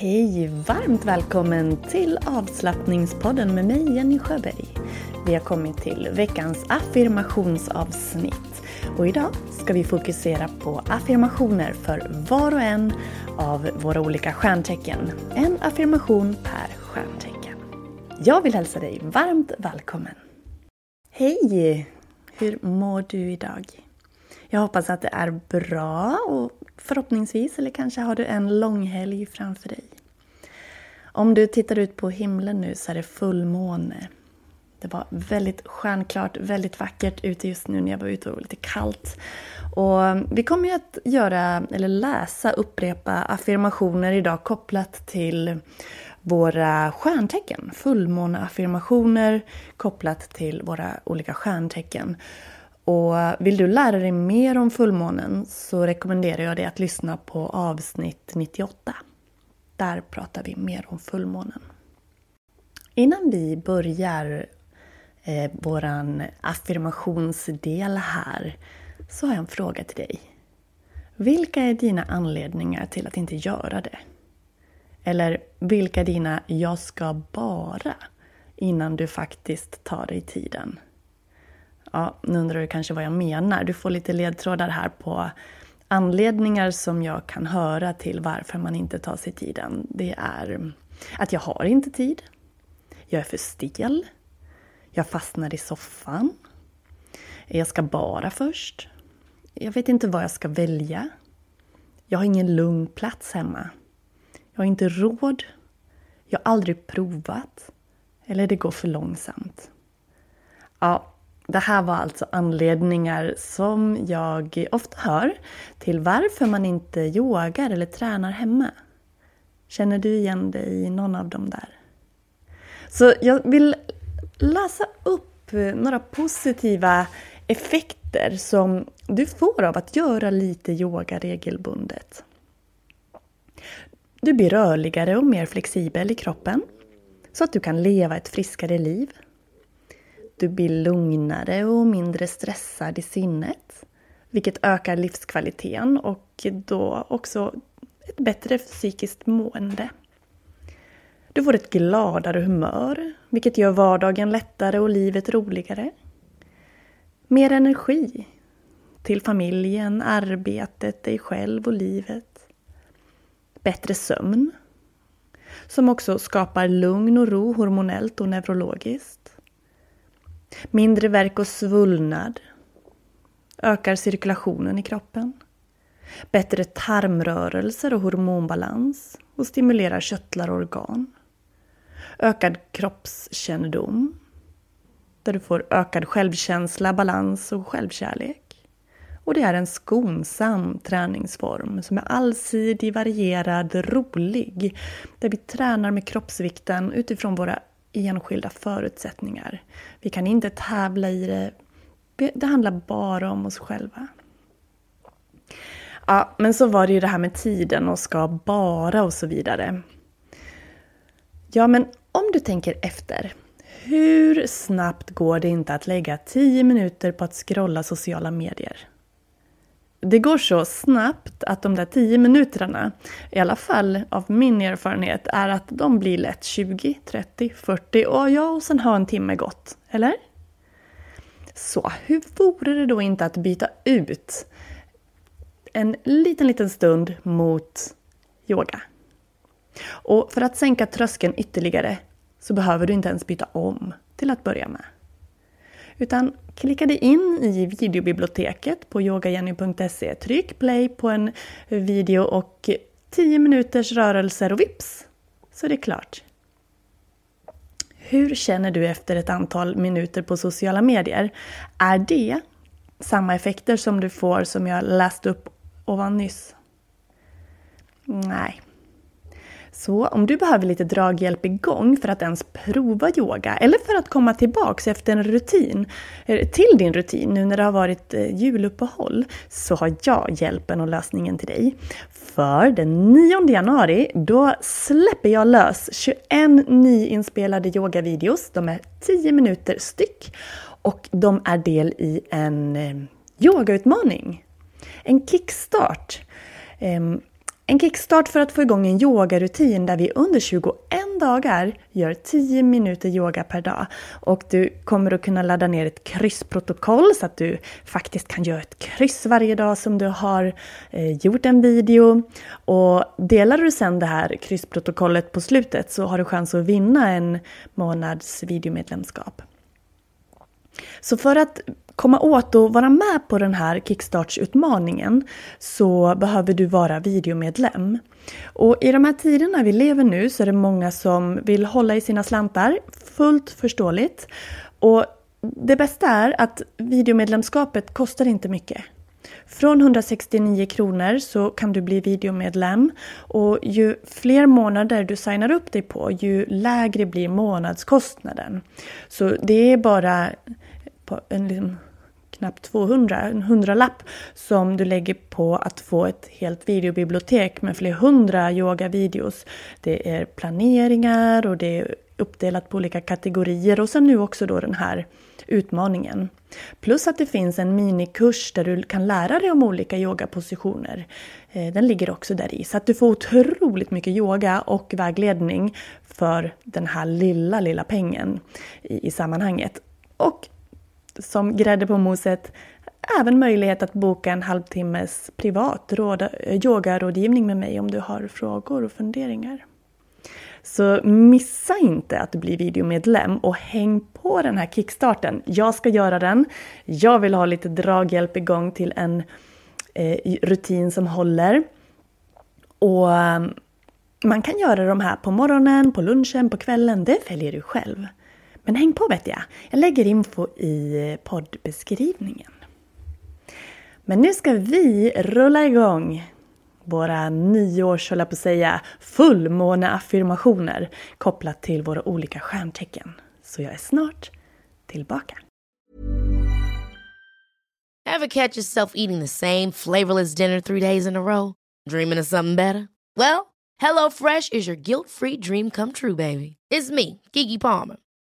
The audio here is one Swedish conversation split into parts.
Hej! Varmt välkommen till avslappningspodden med mig Jenny Sjöberg. Vi har kommit till veckans affirmationsavsnitt och idag ska vi fokusera på affirmationer för var och en av våra olika stjärntecken. En affirmation per stjärntecken. Jag vill hälsa dig varmt välkommen! Hej! Hur mår du idag? Jag hoppas att det är bra och förhoppningsvis, eller kanske har du en långhelg framför dig. Om du tittar ut på himlen nu så är det fullmåne. Det var väldigt stjärnklart, väldigt vackert ute just nu när jag var ute och det var lite kallt. Och vi kommer ju att göra, eller läsa, upprepa affirmationer idag kopplat till våra stjärntecken. Fullmåneaffirmationer kopplat till våra olika stjärntecken. Och vill du lära dig mer om fullmånen så rekommenderar jag dig att lyssna på avsnitt 98. Där pratar vi mer om fullmånen. Innan vi börjar eh, våran affirmationsdel här så har jag en fråga till dig. Vilka är dina anledningar till att inte göra det? Eller vilka är dina ”jag ska bara” innan du faktiskt tar dig tiden? Ja, nu undrar du kanske vad jag menar. Du får lite ledtrådar här på anledningar som jag kan höra till varför man inte tar sig tiden. Det är att jag har inte tid. Jag är för stel. Jag fastnar i soffan. Jag ska bara först. Jag vet inte vad jag ska välja. Jag har ingen lugn plats hemma. Jag har inte råd. Jag har aldrig provat. Eller det går för långsamt. Ja, det här var alltså anledningar som jag ofta hör till varför man inte yogar eller tränar hemma. Känner du igen dig i någon av dem där? Så jag vill läsa upp några positiva effekter som du får av att göra lite yoga regelbundet. Du blir rörligare och mer flexibel i kroppen så att du kan leva ett friskare liv. Du blir lugnare och mindre stressad i sinnet, vilket ökar livskvaliteten och då också ett bättre psykiskt mående. Du får ett gladare humör, vilket gör vardagen lättare och livet roligare. Mer energi till familjen, arbetet, dig själv och livet. Bättre sömn, som också skapar lugn och ro hormonellt och neurologiskt. Mindre värk och svullnad. Ökar cirkulationen i kroppen. Bättre tarmrörelser och hormonbalans och stimulerar köttlar och organ. Ökad kroppskännedom. Där du får ökad självkänsla, balans och självkärlek. Och det är en skonsam träningsform som är allsidig, varierad, rolig. Där vi tränar med kroppsvikten utifrån våra enskilda förutsättningar. Vi kan inte tävla i det. Det handlar bara om oss själva. Ja, men så var det ju det här med tiden och ska bara och så vidare. Ja, men om du tänker efter. Hur snabbt går det inte att lägga 10 minuter på att scrolla sociala medier? Det går så snabbt att de där 10 minuterna, i alla fall av min erfarenhet, är att de blir lätt 20, 30, 40 och ja, och sen har en timme gått. Eller? Så hur vore det då inte att byta ut en liten, liten stund mot yoga? Och för att sänka tröskeln ytterligare så behöver du inte ens byta om till att börja med. Utan klicka dig in i videobiblioteket på yogajenny.se, tryck play på en video och 10 minuters rörelser och vips så är det klart. Hur känner du efter ett antal minuter på sociala medier? Är det samma effekter som du får som jag läste upp ovan nyss? Nej, så om du behöver lite draghjälp igång för att ens prova yoga eller för att komma tillbaks efter en rutin, eh, till din rutin nu när det har varit eh, juluppehåll, så har jag hjälpen och lösningen till dig. För den 9 januari, då släpper jag lös 21 nyinspelade yogavideos. De är 10 minuter styck och de är del i en eh, yogautmaning. En kickstart. Ehm, en kickstart för att få igång en yogarutin där vi under 21 dagar gör 10 minuter yoga per dag. Och du kommer att kunna ladda ner ett kryssprotokoll så att du faktiskt kan göra ett kryss varje dag som du har eh, gjort en video. Och delar du sen det här kryssprotokollet på slutet så har du chans att vinna en månads videomedlemskap. Så för att komma åt och vara med på den här Kickstarts-utmaningen så behöver du vara videomedlem. Och i de här tiderna vi lever nu så är det många som vill hålla i sina slantar, fullt förståeligt. Och det bästa är att videomedlemskapet kostar inte mycket. Från 169 kronor så kan du bli videomedlem och ju fler månader du signar upp dig på ju lägre blir månadskostnaden. Så det är bara en knappt 200, en hundralapp som du lägger på att få ett helt videobibliotek med flera hundra yogavideos. Det är planeringar och det är uppdelat på olika kategorier och sen nu också då den här utmaningen. Plus att det finns en minikurs där du kan lära dig om olika yogapositioner. Eh, den ligger också där i. Så att du får otroligt mycket yoga och vägledning för den här lilla, lilla pengen i, i sammanhanget. Och som grädde på moset även möjlighet att boka en halvtimmes privat eh, yogarådgivning med mig om du har frågor och funderingar. Så missa inte att bli videomedlem och häng på den här kickstarten. Jag ska göra den. Jag vill ha lite draghjälp igång till en eh, rutin som håller. Och ehm, man kan göra de här på morgonen, på lunchen, på kvällen. Det väljer du själv. Men häng på vet jag. Jag lägger info i poddbeskrivningen. Men nu ska vi rulla igång våra nyårs, höll jag på att säga, fullmåneaffirmationer kopplat till våra olika stjärntecken. Så jag är snart tillbaka. Have catch yourself eating the same flavorless dinner three days in a row? Dreaming of something better? Well, hello fresh is your guilt free dream come true baby. It's me, Gigi Palmer.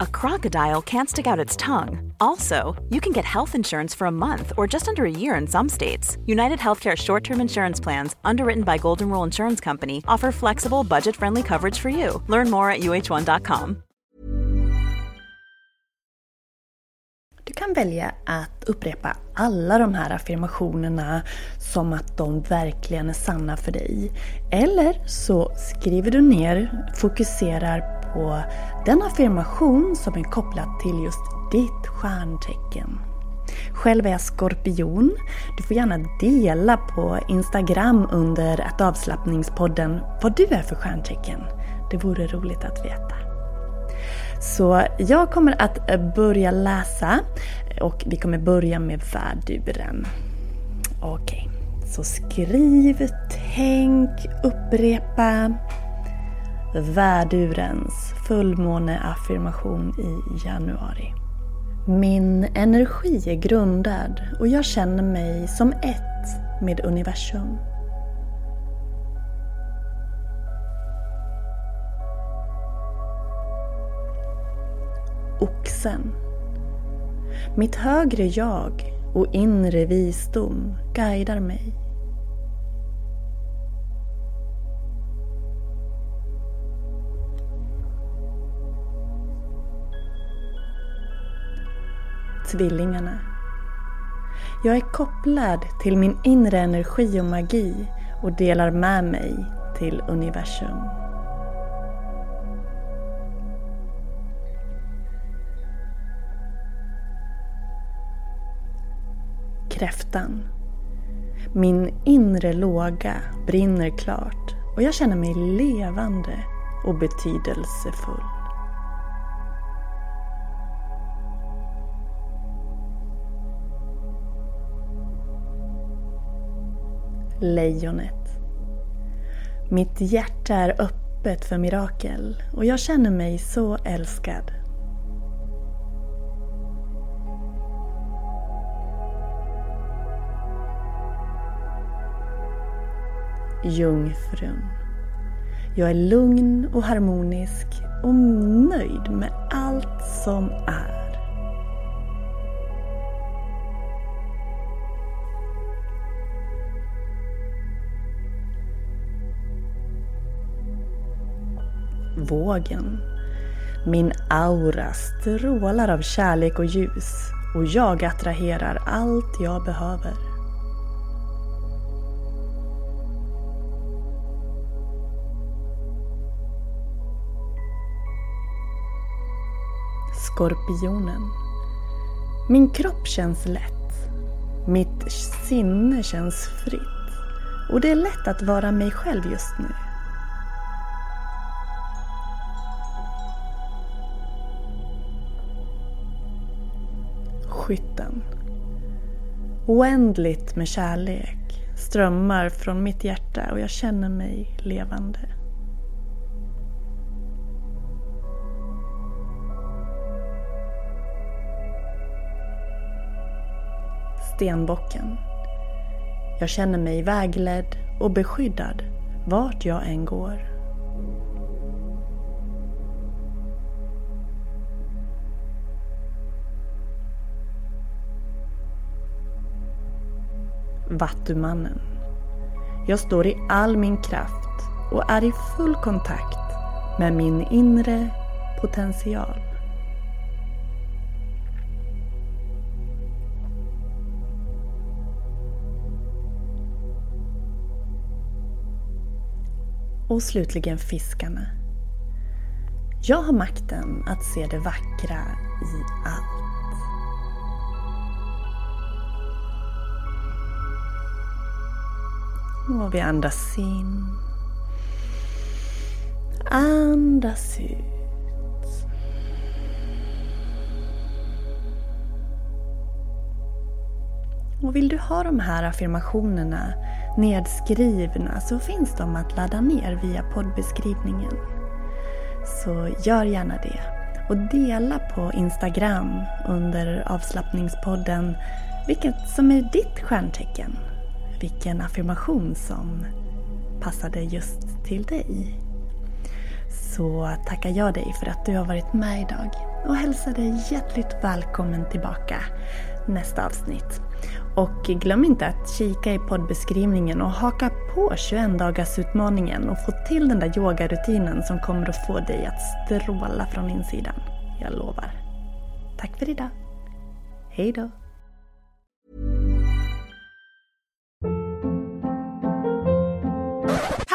a crocodile can't stick out its tongue. Also, you can get health insurance for a month or just under a year in some states. United Healthcare short term insurance plans, underwritten by Golden Rule Insurance Company, offer flexible, budget friendly coverage for you. Learn more at uh1.com. Du kan välja att upprepa alla de här affirmationerna som att de verkligen är sanna för dig. Eller så skriver du ner, fokuserar på den affirmation som är kopplad till just ditt stjärntecken. Själv är jag skorpion. Du får gärna dela på Instagram under att avslappningspodden vad du är för stjärntecken. Det vore roligt att veta. Så jag kommer att börja läsa och vi kommer börja med värduren. Okej, okay. Så skriv, tänk, upprepa värdurens fullmåneaffirmation i januari. Min energi är grundad och jag känner mig som ett med universum. Oxen. Mitt högre jag och inre visdom guidar mig. Tvillingarna. Jag är kopplad till min inre energi och magi och delar med mig till universum. Kräftan. Min inre låga brinner klart och jag känner mig levande och betydelsefull. Lejonet. Mitt hjärta är öppet för mirakel och jag känner mig så älskad. Jungfrun. Jag är lugn och harmonisk och nöjd med allt som är. Vågen. Min aura strålar av kärlek och ljus och jag attraherar allt jag behöver. Skorpionen. Min kropp känns lätt. Mitt sinne känns fritt. Och det är lätt att vara mig själv just nu. Skytten. Oändligt med kärlek strömmar från mitt hjärta och jag känner mig levande. stenbocken. Jag känner mig vägledd och beskyddad vart jag än går. Vattumannen. Jag står i all min kraft och är i full kontakt med min inre potential. Och slutligen fiskarna. Jag har makten att se det vackra i allt. Och vi andas in. Andas ut. Och vill du ha de här affirmationerna nedskrivna så finns de att ladda ner via poddbeskrivningen. Så gör gärna det. Och dela på Instagram under avslappningspodden vilket som är ditt stjärntecken. Vilken affirmation som passade just till dig. Så tackar jag dig för att du har varit med idag och hälsar dig hjärtligt välkommen tillbaka nästa avsnitt. Och glöm inte att kika i poddbeskrivningen och haka på 21 dagars utmaningen och få till den där yogarutinen som kommer att få dig att stråla från insidan. Jag lovar. Tack för idag. Hej